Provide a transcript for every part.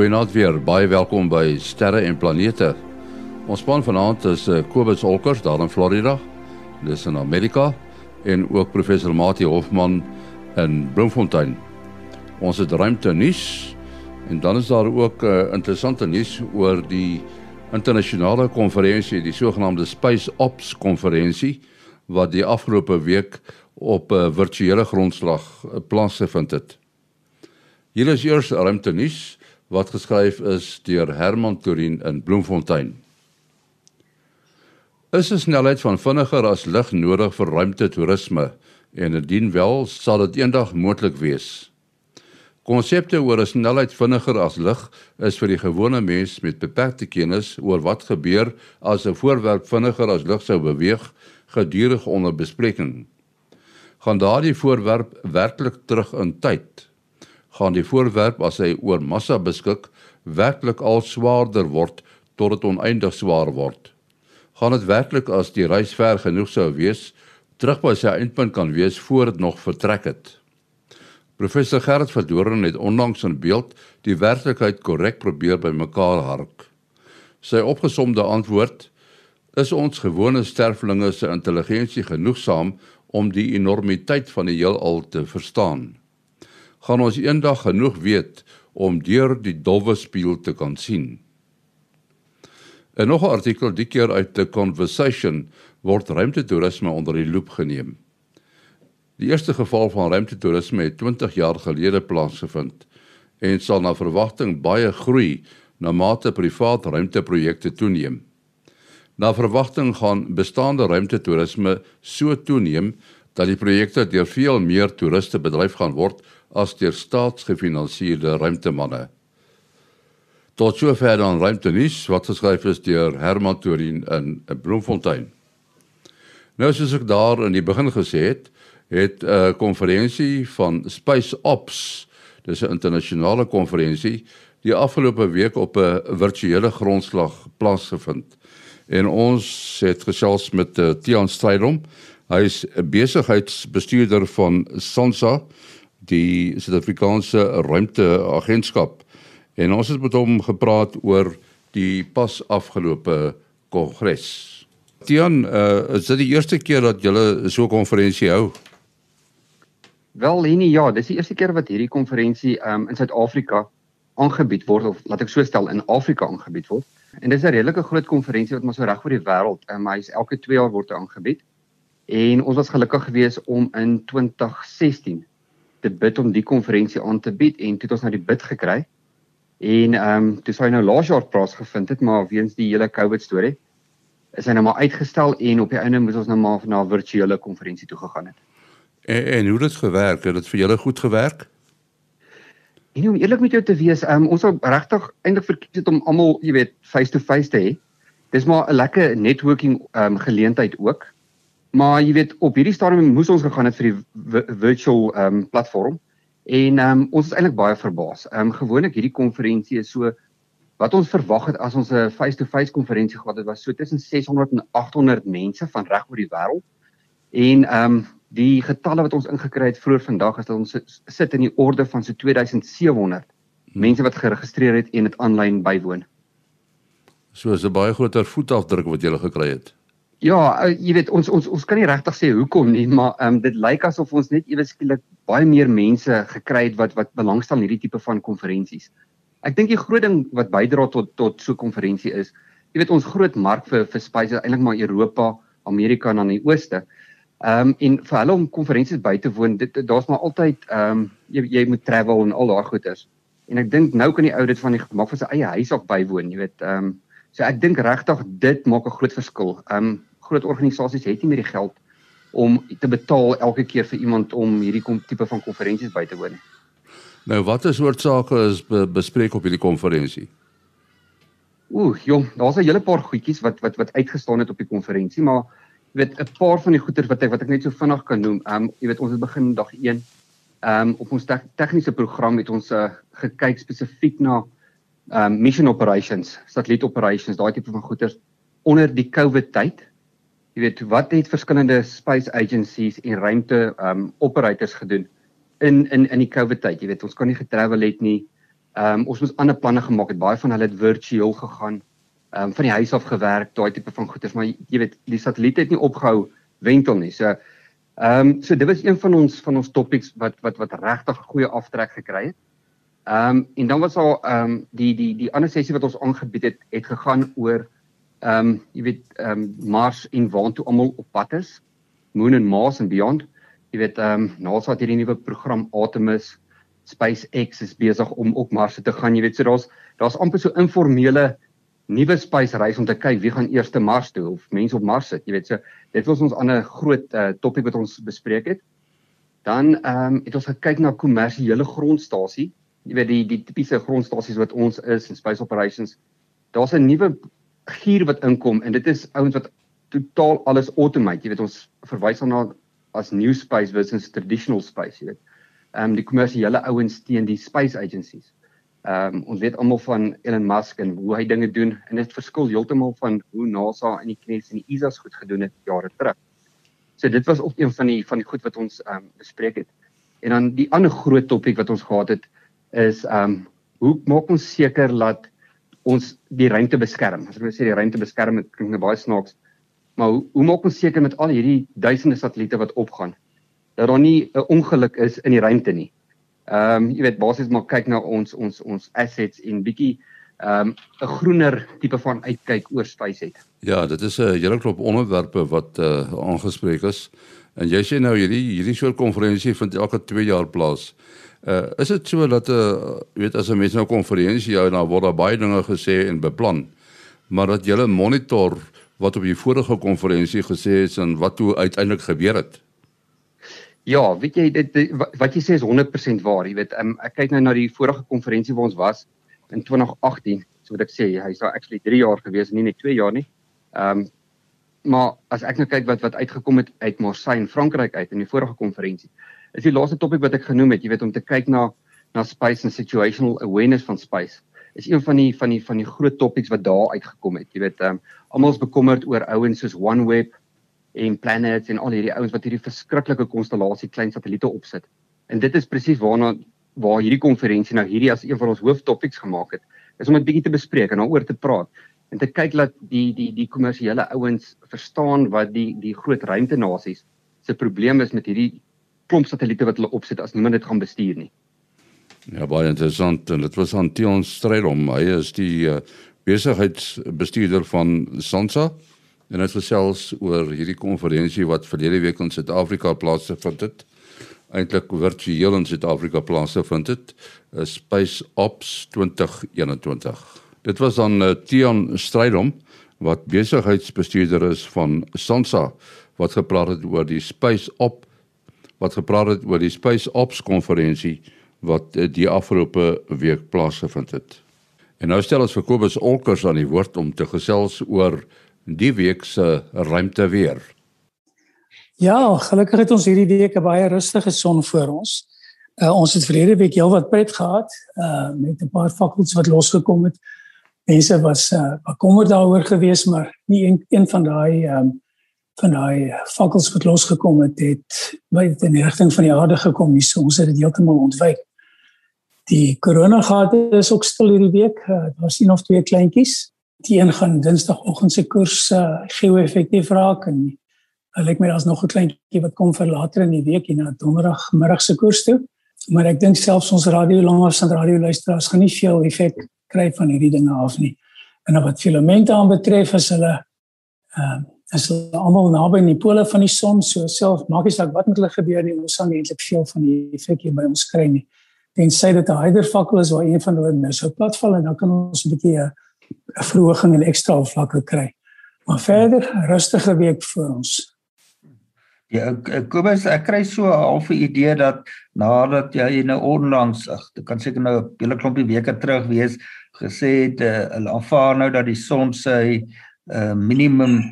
Goeienaand weer. Baie welkom by Sterre en Planete. Ons span vanaand is uh, Kobus Olkers daar in Florida. Dis in Amerika en ook professor Mati Hofman in Bloemfontein. Ons het ruimte nuus en dan is daar ook uh, eh, interessante nuus oor die internasionale konferensie, die sogenaamde Space Ops konferensie wat die afgelope week op 'n uh, virtuele grondslag uh, plaasgevind het. Hier is eers ruimte nuus wat geskryf is deur Herman Turin in Bloemfontein. Is 'n snelheid van vinniger as lig nodig vir ruimtetoerisme en indien wel, sal dit eendag moontlik wees. Konsepte oor 'n snelheid vinniger as lig is vir die gewone mens met beperkte kennis oor wat gebeur as 'n voorwerp vinniger as lig sou beweeg, gedurig onder bespreking. Gaan daardie voorwerp werklik terug in tyd? Gaan die voorwerp as hy oor massa beskik, werklik al swaarder word tot dit oneindig swaar word? Gaan dit werklik as die reis ver genoeg sou wees, terug by sy eindpunt kan wees voor dit nog vertrek het? Professor Gerard Verdoren het onlangs in beeld die werklikheid korrek probeer bymekaar hark. Sy opgesomde antwoord is ons gewone sterflinge se intelligensie genoegsaam om die enormiteit van die heelal te verstaan. Gaan ons eendag genoeg weet om deur die dowwe spieël te kan sien. 'n Nog 'n artikel die keer uit The Conversation word ruimtetoerisme onder die loep geneem. Die eerste geval van ruimtetoerisme het 20 jaar gelede plaasgevind en sal na verwagting baie groei na mate privaat ruimteprojekte toeneem. Na verwagting gaan bestaande ruimtetoerisme so toeneem dat die projekte deur veel meer toeriste bedryf gaan word as deur staatsgefinansierde ruimtemanne. Tot sover dan ruimtenis wat geskryf is deur Herman Torin in Bloemfontein. Nou soos ek daar in die begin gesê het, het 'n uh, konferensie van Space Ops, dis 'n internasionale konferensie, die afgelope week op 'n virtuele grondslag plaasgevind. En ons het gesels met uh, Tiaan Strydom. Hy is 'n besigheidsbestuurder van SANSA, die Suid-Afrikaanse Ruimteagentskap. En ons het met hom gepraat oor die pas afgelope kongres. Tiaan, uh, is dit die eerste keer dat julle so 'n konferensie hou? Wel Leni, ja, dis die eerste keer wat hierdie konferensie um, in Suid-Afrika aangebied word of laat ek so stel in Afrika aangebied word. En dis 'n redelike groot konferensie wat maar so reg oor die wêreld, um, hy is elke 2 jaar word aangebied. En ons was gelukkig geweest om in 2016 te bid om die konferensie aan te bied en toe het ons nou die bid gekry. En ehm um, toe sou hy nou laas jaar plaasgevind het, maar weens die hele COVID storie is hy nou maar uitgestel en op die einde moet ons nou maar na 'n virtuele konferensie toe gegaan het. En, en hoe het dit gewerk? Het dit vir julle goed gewerk? En om eerlik met jou te wees, um, ons het regtig eintlik verkies om almal, jy weet, face to face te hê. Dis maar 'n lekker networking um, geleentheid ook. Maar jy weet, op hierdie stadium moes ons gegaan het vir die virtual um, platform. En um, ons is eintlik baie verbaas. Um, gewoonlik hierdie konferensie is so wat ons verwag het as ons 'n face to face konferensie gehad het, was so tussen 600 en 800 mense van reg oor die wêreld. En ehm um, Die getalle wat ons ingekry het vroeër vandag is dat ons sit in die orde van so 2700 hmm. mense wat geregistreer het en dit aanlyn bywoon. So is 'n baie groter voetafdruk wat jy gele gekry het. Ja, uh, jy weet ons ons ons kan nie regtig sê hoekom nie, maar ehm um, dit lyk asof ons net ewe skielik baie meer mense gekry het wat wat belangstel in hierdie tipe van konferensies. Ek dink die groot ding wat bydra tot tot so 'n konferensie is, jy weet ons groot mark vir vir spice is eintlik maar Europa, Amerika en dan die ooste. Ehm um, en vir hulle om konferensies by te woon, dit daar's maar altyd ehm um, jy jy moet travel en al daai goeders. En ek dink nou kan die ou dit van die gemak van sy eie huis af bywoon, jy weet. Ehm um, so ek dink regtig dit maak 'n groot verskil. Ehm um, groot organisasies het nie meer die geld om te betaal elke keer vir iemand om hierdie tipe van konferensies by te woon nie. Nou watter soort sake is be bespreek op hierdie konferensie? Ooh, jong, daar's 'n hele paar goedjies wat wat wat uitgestaan het op die konferensie, maar jy weet 'n paar van die goeder wat ek wat ek net so vinnig kan noem. Ehm um, jy weet ons het begin dag 1. Ehm um, op ons te tegniese program het ons uh, gekyk spesifiek na ehm um, mission operations, satelliet operations, daai tipe van goeder onder die COVID tyd. Jy weet wat het verskillende space agencies en ruimte um, operators gedoen in in in die COVID tyd. Jy weet ons kon nie getravel het nie. Um, ons moes ander planne gemaak het. Baie van hulle het virtueel gegaan. Um, van die huis af gewerk, daai tipe van goeders, maar jy weet, die satelliet het nie opgehou wentel nie. So ehm um, so dit was een van ons van ons topics wat wat wat regtig 'n goeie aftrek gekry het. Ehm um, en dan was daar ehm um, die die die ander sessie wat ons aangebied het, het gegaan oor ehm um, jy weet ehm um, Mars en waartoe almal op pad is. Moon and Mars and beyond. Jy weet ehm um, NASA het hierdie nuwe program Artemis SpaceX is besig om op Mars te gaan. Jy weet so daar's daar's amper so informele nuwe space reis om te kyk wie gaan eers te Mars toe of mense op Mars sit. Jy weet so dit was ons ander groot uh, topik wat ons bespreek het. Dan ehm um, het ons gekyk na kommersiële grondstasie. Jy weet die die tipiese grondstasies wat ons is in space operations. Daar's 'n nuwe gier wat inkom en dit is ouens wat totaal alles automate. Jy weet ons verwys daarna as new space versus traditional space, jy weet. Ehm um, die kommersiële ouens teen die space agencies. Ehm um, ons weet almal van Elon Musk en hoe hy dinge doen en dit verskil heeltemal van hoe NASA en die CNES en die ESA's goed gedoen het jare terug. So dit was ook een van die van die goed wat ons ehm um, bespreek het. En dan die ander groot topik wat ons gehad het is ehm um, hoe maak ons seker dat ons die ruimte beskerm? As ek nou sê die ruimte beskerm, dit klink nou baie snaaks. Maar hoe, hoe maak ons seker met al hierdie duisende satelliete wat opgaan dat daar nie 'n ongeluk is in die ruimte nie? Ehm um, jy weet basies maar kyk na ons ons ons assets en bietjie ehm um, 'n groener tipe van uitkyk oor space het. Ja, dit is 'n hele klop onderwerpe wat uh, aangespreek is. En jy sê nou hierdie hierdie soort konferensie vind elke 2 jaar plaas. Eh uh, is dit so dat eh uh, weet as 'n mens nou 'n konferensie hou dan word daar baie dinge gesê en beplan. Maar dat jy monitor wat op die vorige konferensie gesê is en wat toe uiteindelik gebeur het. Ja, weet jy dit wat jy sê is 100% waar. Jy weet, um, ek kyk nou na die vorige konferensie waar ons was in 2018. So wat ek sê, hy's daar actually 3 jaar gewees, nie net 2 jaar nie. Ehm um, maar as ek nou kyk wat wat uitgekom het uit Marseille in Frankryk uit in die vorige konferensie, is die laaste topik wat ek genoem het, jy weet om te kyk na na space and situational awareness van space is een van die van die van die groot topics wat daar uitgekom het. Jy weet, ehm um, almal is bekommerd oor ouens soos OneWeb en planets en al hierdie ouens wat hierdie verskriklike konstellasie klein satelliete opsit. En dit is presies waarna waar hierdie konferensie nou hierdie as een van ons hooftopics gemaak het, is om dit bietjie te bespreek en daaroor te praat en te kyk dat die die die kommersiële ouens verstaan wat die die groot ruimtenasies se probleem is met hierdie klomp satelliete wat hulle opsit as niemand dit gaan bestuur nie. Ja, baie interessant en dit was aan Tion Strydom. Hy is die uh, besigheidsbestuurder van Sansa en het gesels oor hierdie konferensie wat verlede week in Suid-Afrika plaasgevind het. Eintlik virtueel in Suid-Afrika plaasgevind het, is Space Ops 2021. Dit was dan uh, Tion Strydom wat besigheidsbestuurder is van Sansa wat gepraat het oor die Space Op wat gepraat het oor die Space Ops konferensie wat uh, die afgelope week plaasgevind het. En nou stel ons vir Kobus Olkers aan die woord om te gesels oor die week se ruimte weer. Ja, gelukkig het ons hierdie week 'n baie rustige son voor ons. Uh, ons het verlede week heelwat pret gehad uh met 'n paar fakkels wat losgekom het. Mense was uh bekommerd daaroor geweest, maar nie een, een van daai um van daai fakkels wat losgekom het het by in die rigting van die aarde gekom. Nie, so ons het dit heeltemal ontwyk. Die korona gate is ook stil hierdie week. Uh, daar was een of twee kleintjies die een gaan dinsdagoggend se koers uh, geo-effektief raak en uh, lyk my daar's nog 'n kleintjie wat kom vir later in die week en na donderdagmiddag se koers toe. Maar ek dink selfs ons radio langers en radio luisteraars gaan nie veel effek kry van hierdie dinge af nie. En wat filamente aanbetref is hulle ehm uh, is hulle almal naby aan die pole van die son, so self maak nie saak wat met hulle gebeur nie, ons sal nie eintlik veel van die effek hier by ons kry nie. Tensy dit 'n hyder fakkel is waar een van hulle nou sou platval en dan kan ons 'n bietjie 'n uh, verhoging in ekstra vlakke kry. Maar verder rustige week vir ons. Ja, Kobus, ek kry so 'n halfe idee dat nadat jy nou onlangs, ag, dit kan seker nou 'n hele klompie weke terug wees, gesê het uh, hulle aanvaar nou dat die son sy uh, minimum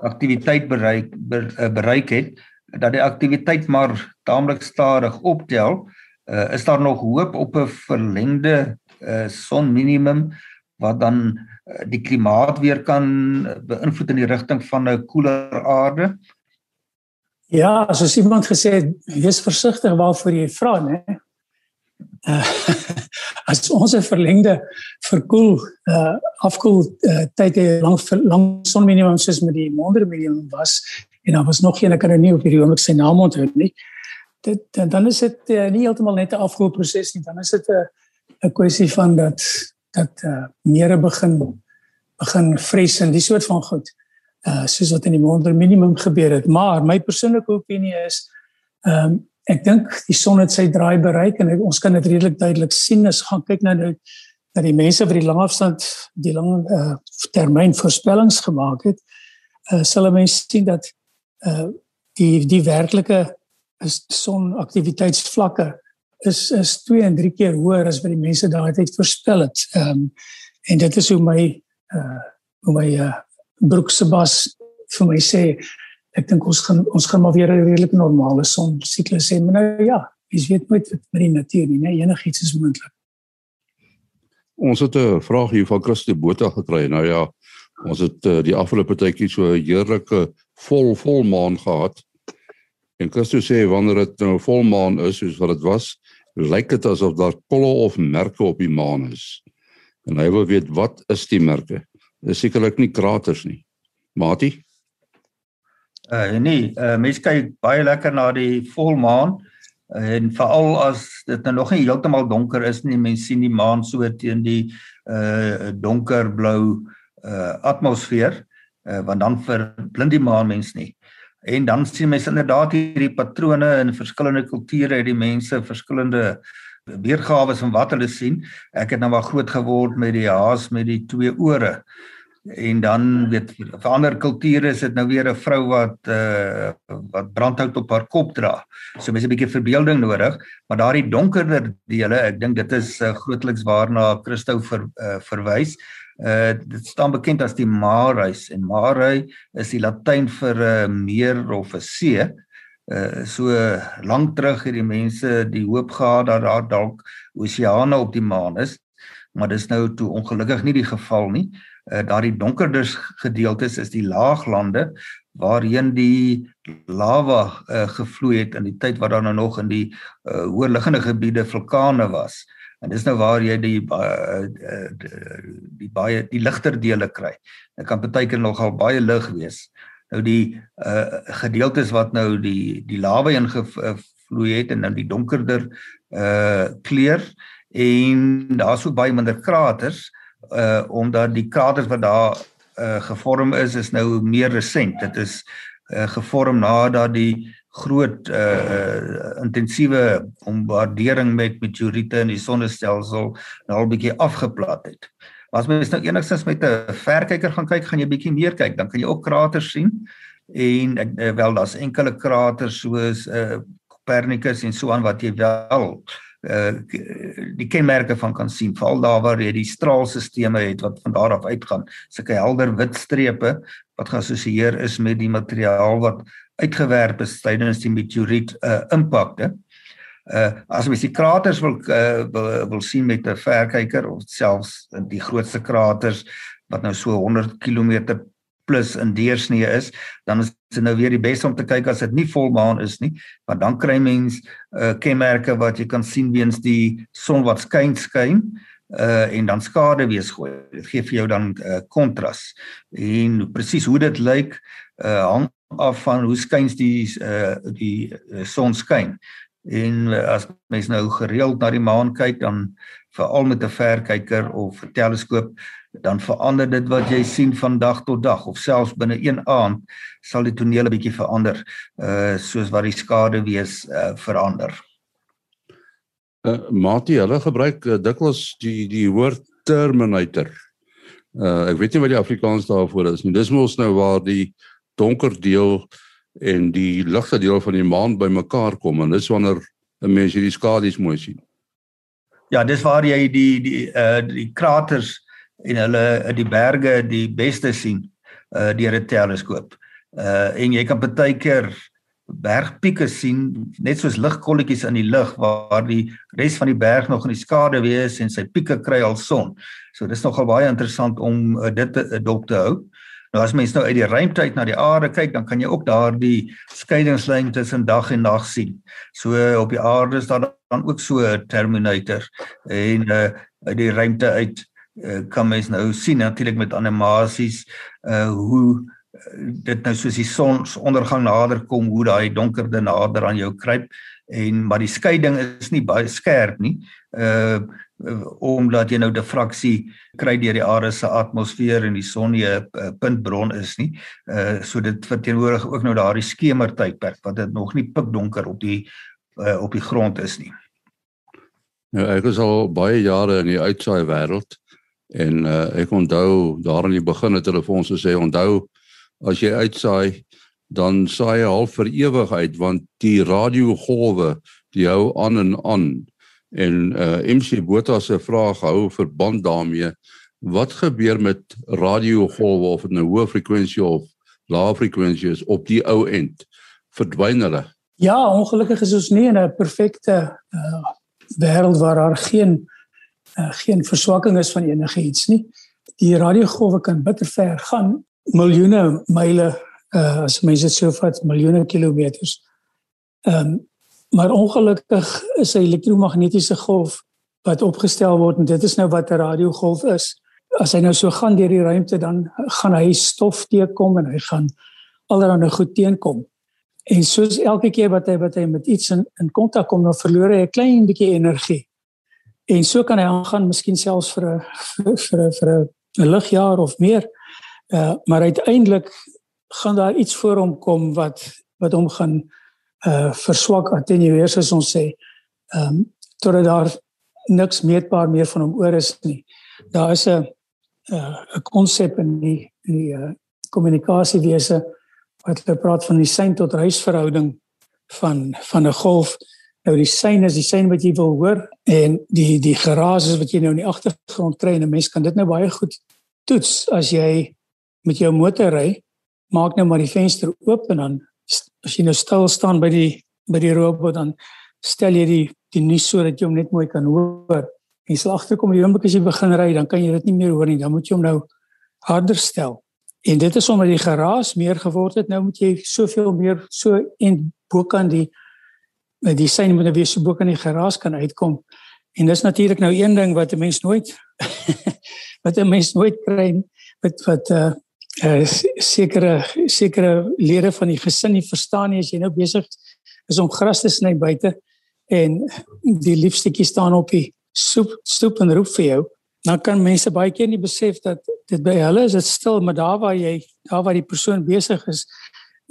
aktiwiteit bereik ber, uh, bereik het, dat die aktiwiteit maar taamlik stadig optel. Uh, is daar nog hoop op 'n verlengde uh, son minimum wat dan uh, die klimaat weer kan beïnvloed in die rigting van 'n koeler aarde? Ja, as iemand gesê het, wees versigtig waarvoor jy vra, né? Uh, as ons 'n verlengde verkoel uh afkoel uh, tyd lank lang sonminimum soos met die maande minimum was en daar was nog geen ek kan nou nie op hierdie oomblik sy naam onthou nie. Dit dan is dit uh, nie heeltemal net 'n afkoel proses nie, dan is dit 'n 'n kwessie van dat dat uh mere begin begin vres en die soort van goed uh soos wat in die maande minimum gebeur het. Maar my persoonlike opinie is ehm um, ek dink die son het sy draai bereik en ek, ons kan dit redelik duidelik sien as gaan kyk na nou dat die mense vir die lang afstand die lang uh, termyn voorspellings gemaak het uh, sal mense sien dat uh, die die werklike sonaktiwiteitsvlakke is is 2 en 3 keer hoër as wat die mense daai tyd voorspel het. Ehm um, en dit is hoe my uh hoe my uh, Broeksebas vir my sê ek dink ons gaan ons gaan maar weer 'n redelike normale son siklus hê. Maar nou ja, jy weet nooit met die natuur nie, nee, enigiets is moontlik. Ons het 'n vraag hier van Christo Botha gekry. Nou ja, ons het uh, die afgelope tydjie so 'n heerlike vol volmaan gehad. En Christo sê wanneer dit nou volmaan is soos wat dit was, lyk dit asof daar kolle of merke op die maan is. En hy wil weet wat is die merke? Dis sekerlik nie kraters nie. Matie? Uh nee, uh mense kyk baie lekker na die volmaan en veral as dit nou nog nie heeltemal donker is nie, mense sien die maan so teen die uh donkerblou uh atmosfeer, uh want dan verblind die maan mens nie. En dan sien mense inderdaad hierdie patrone in verskillende kulture, die mense verskillende weergawe van wat hulle sien. Ek het nou maar groot geword met die haas met die twee ore en dan weet vir ander kulture is dit nou weer 'n vrou wat uh wat brandhout op haar kop dra. So mense 'n bietjie verbeelding nodig, maar daardie donkerder dele, ek dink dit is uh, grootliks waarna Christo ver, uh, verwys. Uh dit staan bekend as die Mareis en Marei is die Latyn vir 'n uh, meer of 'n see. Uh so lank terug het die mense die hoop gehad dat daar dalk oseane op die maan is, maar dis nou toe ongelukkig nie die geval nie uh, daardie donkerder gedeeltes is die laaglande waarheen die lava uh, gevloei het in die tyd wat daar nou nog in die uh, hoërliggende gebiede vulkane was. En dis nou waar jy die uh, die baie die ligter dele kry. Dit kan baie keer nogal baie lig wees. Nou die uh, gedeeltes wat nou die die lava in gevloei het en nou die donkerder uh kleur en daar's ook baie minder kraters uh omdat die kraters wat daar uh gevorm is is nou meer resent. Dit is uh gevorm nadat die groot uh, uh intensiewe bombardering met meteoriete in die sonnestelsel nou al bietjie afgeplat het. As mens nou enigstens met 'n verkyker gaan kyk, gaan jy bietjie meer kyk, dan kan jy ook kraters sien. En uh, wel daar's enkele kraters soos uh Copernicus en so aan wat jy wel uh die kenmerke van kan sien. Veral daar waar jy die straalstelsels het wat van daar af uitgaan sulke helder wit strepe wat geassosieer is met die materiaal wat uitgewerp is tydens die meteoriet uh impakte. Uh as mens die kraters wil uh, wil, wil sien met 'n verkyker of selfs die grootste kraters wat nou so 100 km plus in deursnee is, dan is dit nou weer die beste om te kyk as dit nie volmaan is nie, want dan kry mens uh kenmerke wat jy kan sien weens die son wat skyn skyn uh en dan skade wees gooi. Dit gee vir jou dan uh kontras. En presies hoe dit lyk uh hang af van hoe skuins die uh die uh, son skyn. En uh, as mens nou gereeld na die maan kyk dan veral met 'n verkyker of 'n teleskoop dan verander dit wat jy sien van dag tot dag of selfs binne een aand sal die toneel 'n bietjie verander uh soos wat die skade wees uh verander. Uh Mati, hulle gebruik uh, dikwels die die woord terminator. Uh ek weet nie wat die Afrikaans daarvoor is nie. Dis mos nou waar die donker deel en die ligte deel van die maan bymekaar kom en dis wanneer 'n mens hierdie skadu's mooi sien. Ja, dis waar jy die die uh die kraters en hulle in die berge die beste sien uh deur 'n teleskoop. Uh en jy kan baie keer bergpieke sien net soos ligkolletjies in die lug waar die res van die berg nog in die skade wees en sy pieke kry al son. So dis nogal baie interessant om uh, dit te dop te hou. Nou as mens nou uit die ruimte uit na die aarde kyk, dan kan jy ook daardie skeidingslyn tussen dag en nag sien. So op die aarde is daar dan ook so 'n terminator en uh uit die ruimte uit uh, kan mens nou sien natuurlik met animasies uh hoe dit nou soos die sonsondergang nader kom hoe daai donkerde nader aan jou kruip en maar die skeiding is nie baie skerp nie. Uh omdat jy nou diffraksie kry deur die aarde se atmosfeer en die son nie 'n puntbron is nie. Uh so dit verteenwoordig ook nou daardie skemertydperk wat dit nog nie pikdonker op die uh, op die grond is nie. Nou ek is al baie jare in die uitsaai wêreld en uh, ek onthou daar in die begin het hulle vir ons gesê onthou as jy uitsaai dan saai jy half vir ewig uit want die radiogolwe die hou aan en aan. En uh MC Botha se vraag hou verband daarmee wat gebeur met radiogolwe of dit nou hoë frekwensie of lae frekwensie is op die ou end? Verdwyn hulle? Ja ongelukkig is ons nie in 'n perfekte uh wêreld waar daar geen uh, geen verswakking is van enigiets nie die radiogolwe kan bitter ver gaan miljoene myle uh as mense dit sou vat miljoene kilometers ehm um, Maar ongelukkig is 'n elektromagnetiese golf wat opgestel word en dit is nou wat 'n radiogolf is. As hy nou so gaan deur die ruimte dan gaan hy stof teekom en hy gaan allerlei goed teenkom. En soos elke keer wat hy wat hy met iets in in kontak kom, dan verloor hy 'n klein bietjie energie. En so kan hy aangaan miskien selfs vir 'n vir 'n vir 'n ligjaar of meer. Uh maar uiteindelik gaan daar iets voor hom kom wat wat hom gaan uh verswak attenueer soos ons sê. Ehm um, totdat daar niks meetbaar meer van hom oor is nie. Daar is 'n uh, 'n konsep in die in die uh kommunikasiewese wat hulle praat van die sein tot reis verhouding van van 'n golf. Nou die sein is die sein wat jy wil hoor en die die geraas is wat jy nou in die agtergrond kry en 'n mens kan dit nou baie goed toets as jy met jou motor ry. Maak nou maar die venster oop en dan as jy nou stil staan by die by die robot dan stel jy die die nuus sodat jy hom net mooi kan hoor. En jy sal agterkom die oomblik as jy begin ry, dan kan jy dit nie meer hoor nie. Dan moet jy hom nou harder stel. En dit is omdat die geraas meer geword het. Nou moet jy soveel meer so en bo kan die die sein moet nou weer so bo kan die geraas kan uitkom. En dis natuurlik nou een ding wat 'n mens nooit wat 'n mens nooit kry wat wat uh uh, sekere sekere lede van die gesin nie verstaan nie as jy nou besig is om gras te sny buite en die liefstetjie staan op die soep stoep en roep vir jou dan kan mense baie keer nie besef dat dit by hulle is dit stil maar daar waar jy daar waar die persoon besig is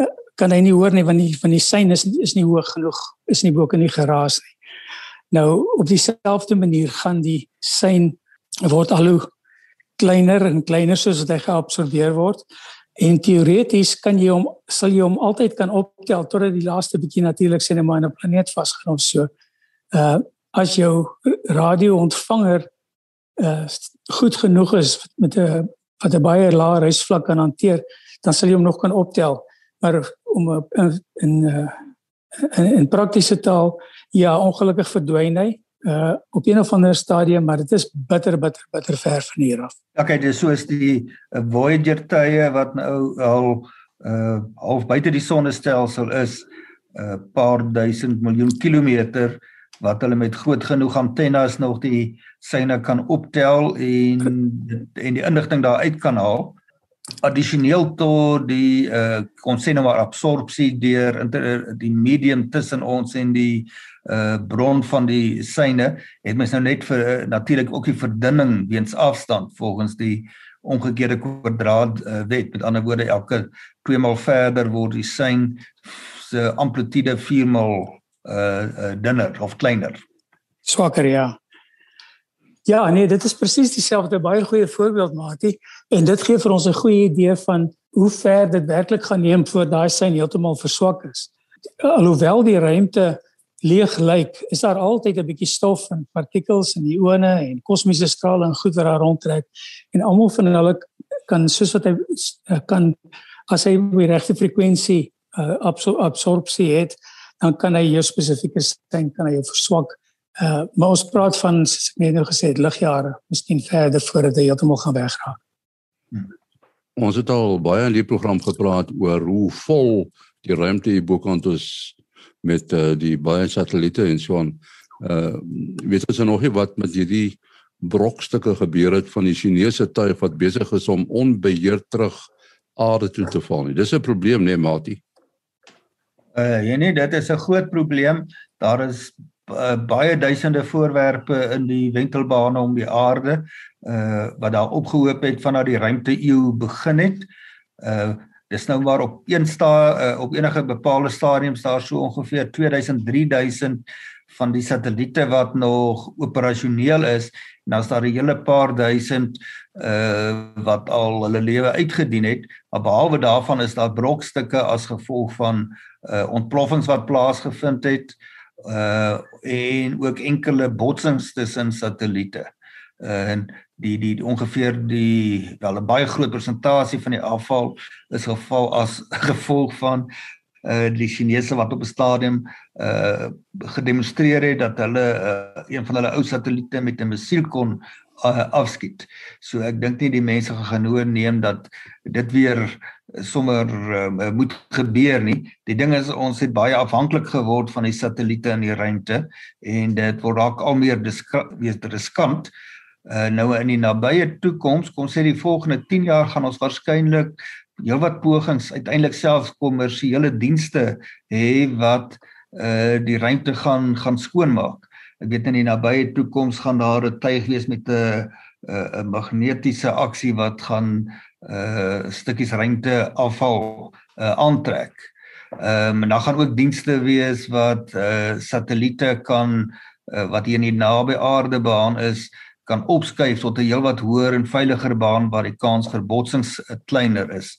eh, kan hy nie hoor nie want die van die sein is is nie hoog genoeg is nie bo kan nie geraas nie nou op dieselfde manier gaan die sein word al hoe kleiner en kleiner soos wat hy geabsorbeer word. En teoreties kan jy hom sal jy hom altyd kan optel totdat die laaste bietjie natuurlik net maar in 'n planeet vasgenom so. Uh as jou radio-ontvanger uh goed genoeg is met 'n wat 'n baie lae reisvlak kan hanteer, dan sal jy hom nog kan optel. Maar om in in uh in, in praktiese taal ja, ongelukkig verdwyn hy uh op een of ander stadium maar dit is bitter bitter bitter ver van hier af. Okay, dis soos die uh, Voyager tye wat nou al uh half buite die sonnestelsel is 'n uh, paar duisend miljoen kilometer wat hulle met groot genoeg antennes nog die syne kan optel en en die inligting daar uit kan haal addisioneel tot die uh kon sê nou maar absorpsie deur die medium tussen ons en die uh bron van die syne het mens nou net vir uh, natuurlik ook die verdunning weens afstand volgens die omgekeerde kwadraat uh, wet. Met ander woorde elke 2 maal verder word die syn se amplitude 4 maal uh, uh dunner of kleiner. Swakker ja Ja, nee, dit is presies dieselfde baie goeie voorbeeld maatie en dit gee vir ons 'n goeie idee van hoe ver dit werklik gaan neem voor daai sein heeltemal verswak is. Alhoewel die ruimte leeg lyk, is daar altyd 'n bietjie stof en partikels die ione en kosmiese strale en goed wat daar rondtrek. En almal van hulle kan soos wat hy eh, kan as hy die regte frekwensie uh, absorpsie het, dan kan hy jou spesifieke sein kan hy verswak Uh maar ons praat van soos ek net nou gesê het ligjare, miskien verder voordat dit heeltemal gaan wegraak. Hmm. Ons het al baie in die program gepraat oor hoe vol die ruimte hier bokant is met uh, die baie satelliete en so aan. Uh weet ons nog nie wat met hierdie brokstukke gebeur het van die Chinese tuig wat besig is om onbeheer terug aarde toe te val nie. Dis 'n probleem, nee, Mati. Uh ja nee, dit is 'n groot probleem. Daar is baie duisende voorwerpe in die wentelbane om die aarde uh wat daar opgehoop het vanaf die ruimte eeu begin het. Uh dis nou maar op een sta uh, op enige bepaalde stadiums daar so ongeveer 2000 3000 van die satelliete wat nog operasioneel is en is daar 'n hele paar duisend uh wat al hulle lewe uitgedien het maar behalwe daarvan is daar brokstukke as gevolg van uh ontploffings wat plaasgevind het uh en ook enkele botsings tussen satelliete. Uh, en die die ongeveer die wel 'n baie groot persentasie van die afval is geval as gevolg van uh die Chinese wat op 'n stadium uh gedemonstreer het dat hulle uh, een van hulle ou satelliete met 'n missiel kon uh, afskiet. So ek dink nie die mense gaan genoeg neem dat dit weer sommer uh, moet gebeur nie. Die ding is ons het baie afhanklik geword van die satelliete in die ruimte en dit word dalk al meer riskant. Uh, nou in die nabye toekoms, kom sê die volgende 10 jaar gaan ons waarskynlik heelwat pogings uiteindelik selfs kommersiële dienste hê wat uh die ruimte gaan gaan skoonmaak. Ek weet in die nabye toekoms gaan daar 'n tuig wees met 'n 'n magnetiese aksie wat gaan uh stukkies ruimte afval uh aantrek. Ehm um, en dan gaan ook dienste wees wat uh satelliete kan uh, wat hier in die naby aarde baan is kan opskuif tot 'n heelwat hoër en veiliger baan waar die kans vir botsings uh, kleiner is.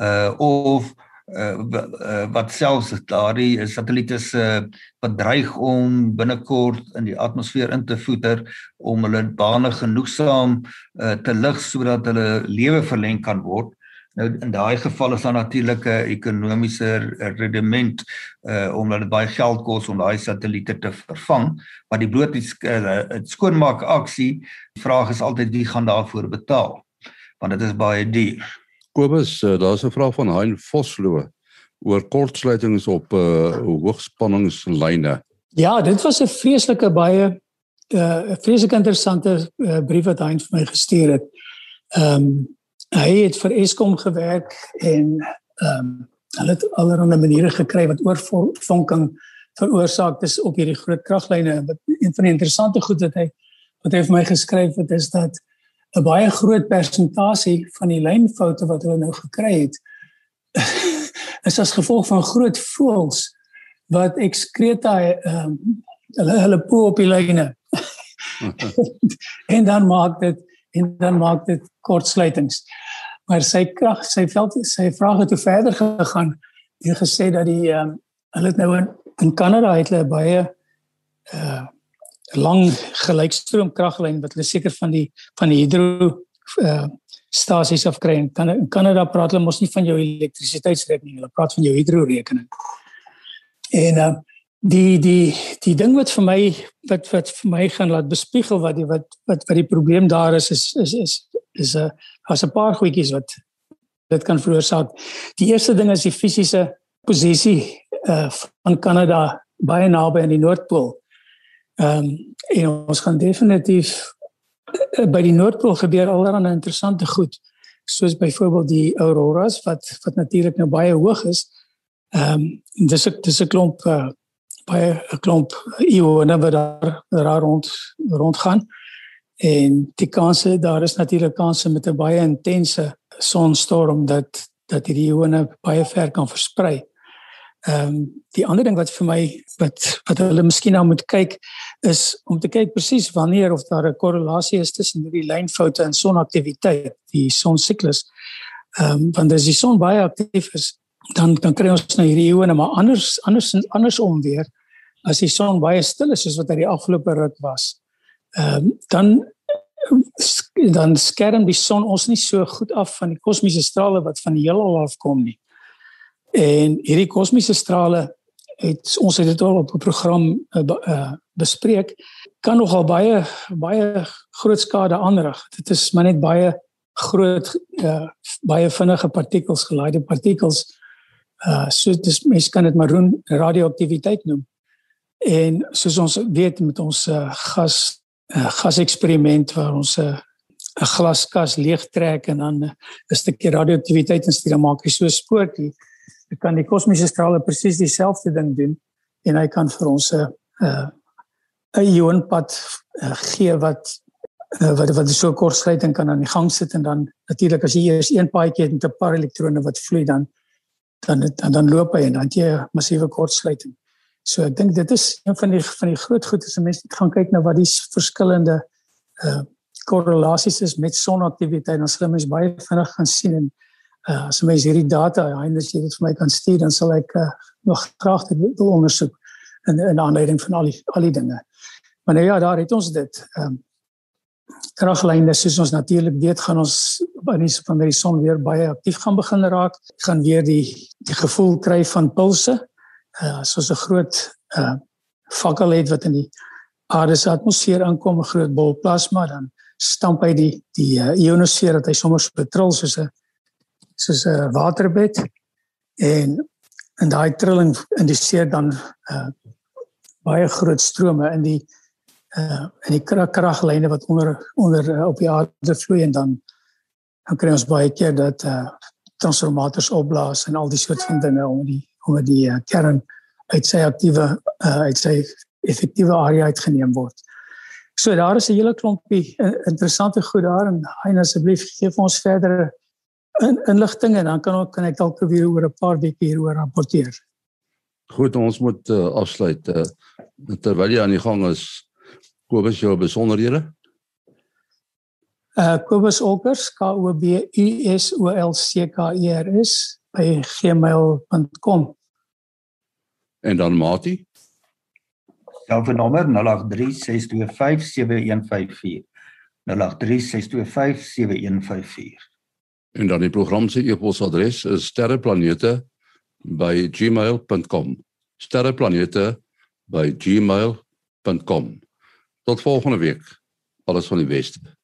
Uh of uh, uh wat selfs daardie satelliete se uh, wat dreig om binnekort in die atmosfeer in te voeter om hulle bane genoegsaam uh, te lig sodat hulle lewe verleng kan word. Nou in daai geval is daar natuurlik 'n ekonomiese rendement uh omdat dit baie geld kos om daai satelliete te vervang, maar die bloot die uh, skoonmaak aksie, die vraag is altyd wie gaan daarvoor betaal? Want dit is baie duur. Kobus, uh, daar's 'n vraag van Hein Vosloo oor kortsluitings op uh hoogspanningslyne. Ja, dit was 'n vreeslike baie 'n uh, vreeslik interessante uh, brief wat Hein vir my gestuur het. Ehm um, hy het vir Eskom gewerk en ehm um, hulle het allerlei maniere gekry wat oorvonking veroorsaak is op hierdie groot kraglyne. Wat een van die interessante goed wat hy wat hy vir my geskryf het is dat 'n baie groot persentasie van die lynfoute wat hulle nou gekry het is as gevolg van groot voëls wat ekskreta ehm um, hulle hulle poe op die lyne. en dan maak dit en dan maak dit kortsluitings. Maar sy krag, sy veld, sy vrae het verder gegaan. Hy gesê dat die ehm um, hulle nou in, in Kanada het hulle baie uh lang gelykstroom kraglyn wat hulle seker van die van die hidro uh stasies af kry. Kan in Kanada praat hulle mos nie van jou elektrisiteitsrekening, hulle praat van jou hidro rekening. En uh die die die ding wat vir my wat wat vir my gaan laat bespiegel wat die wat wat wat die probleem daar is is is is is 'n as 'n paar goedjies wat dit kan veroorsaak. Die eerste ding is die fisiese posisie uh van Kanada baie naby aan die Noordpool. Ehm um, en ons gaan definitief uh, by die Noordpool gebeur allerlei interessante goed soos byvoorbeeld die auroras wat wat natuurlik nou baie hoog is. Ehm um, dis 'n dis 'n klomp uh, baie 'n klomp eeue wat daar daar rond rond gaan. En die kanse daar is natuurlik kanse met 'n baie intense sonstorm dat dat hierdie eeue baie ver kan versprei. Ehm um, die ander ding wat vir my wat wat hulle miskien nou moet kyk is om te kyk presies wanneer of daar 'n korrelasie is tussen hierdie lynfoute en sonaktiwiteit, die sonsiklus. Ehm um, wanneer die son baie aktief is, dan dan kry ons nou hierdie eeue maar anders anders andersom weer as die son baie stil is soos wat hy die afgelope ruk was. Ehm um, dan dan skerm die son ons nie so goed af van die kosmiese strale wat van die heelal afkom nie. En hierdie kosmiese strale het ons het dit al op 'n program uh, bespreek kan nogal baie baie groot skade aanrig. Dit is maar net baie groot uh, baie vinnige partikels, gelaaide partikels. Uh so dis mense kan dit maroon radioaktiwiteit noem. En soos ons weet met ons uh, gas uh, gaseksperiment waar ons 'n uh, 'n glaskas leegtrek en dan 'n stukkie radioaktiwiteit instuur en maak hy so spoortjie. Dit kan die kosmiese strale presies dieselfde ding doen en hy kan vir ons 'n 'n 'n ionpad uh, gee wat uh, wat wat so kortsluiting kan aan die gang sit en dan natuurlik as jy eers een paadjie het met 'n paar elektrone wat vloei dan dan dan, dan loop hy en dan jy 'n massiewe kortsluiting. So ek dink dit is een van die van die groot goed as mense gaan kyk na wat die verskillende uh korrelasies is met sonaktiwiteit dan sal mens baie vinnig gaan sien en uh, as mens hierdie data Heinrich jy dit vir my kan stuur dan sal ek uh, nog graag dit wil ondersoek in in aanleiding van al die al die dinge. Maar nou ja, daar het ons dit. Ehm um, kraglyne soos ons natuurlik weet gaan ons aan die van die son weer baie aktief gaan begin raak gaan weer die die gevoel kry van pulse uh, soos 'n groot uh, fakkel het wat in die aarde se atmosfeer inkom 'n groot bol plasma dan stamp hy die die uh, ionosfeer dat hy sommer so betril soos 'n soos 'n waterbed. En en daai trilling indiseer dan uh, baie groot strome in die uh en die kraglyne wat onder onder uh, op die aarde vloei en dan dan kry ons baie keer dat uh transformators opblaas en al die soort van dinge om die om die uh, kern uit sy aktiewe uh uit sy effektiewe area uitgeneem word. So daar is 'n hele klompie interessante goed daar en hy asseblief gee vir ons verdere in, inligting en dan kan ons kan ek dalk weer oor 'n paar weke hieroor rapporteer. Goed, ons moet uh, afsluit. Uh, terwyl jy aan die gang is, Kobus jou besonderhede? Uh Kobus Olkers K O B U S O L C K E R S by gmail.com. En dan Mati? Selfe nommer 0836257154. 0836257154. En dan die program se e-posadres is sterreplanete@gmail.com. sterreplanete@gmail.com. Tot volgende week. Alles van die beste.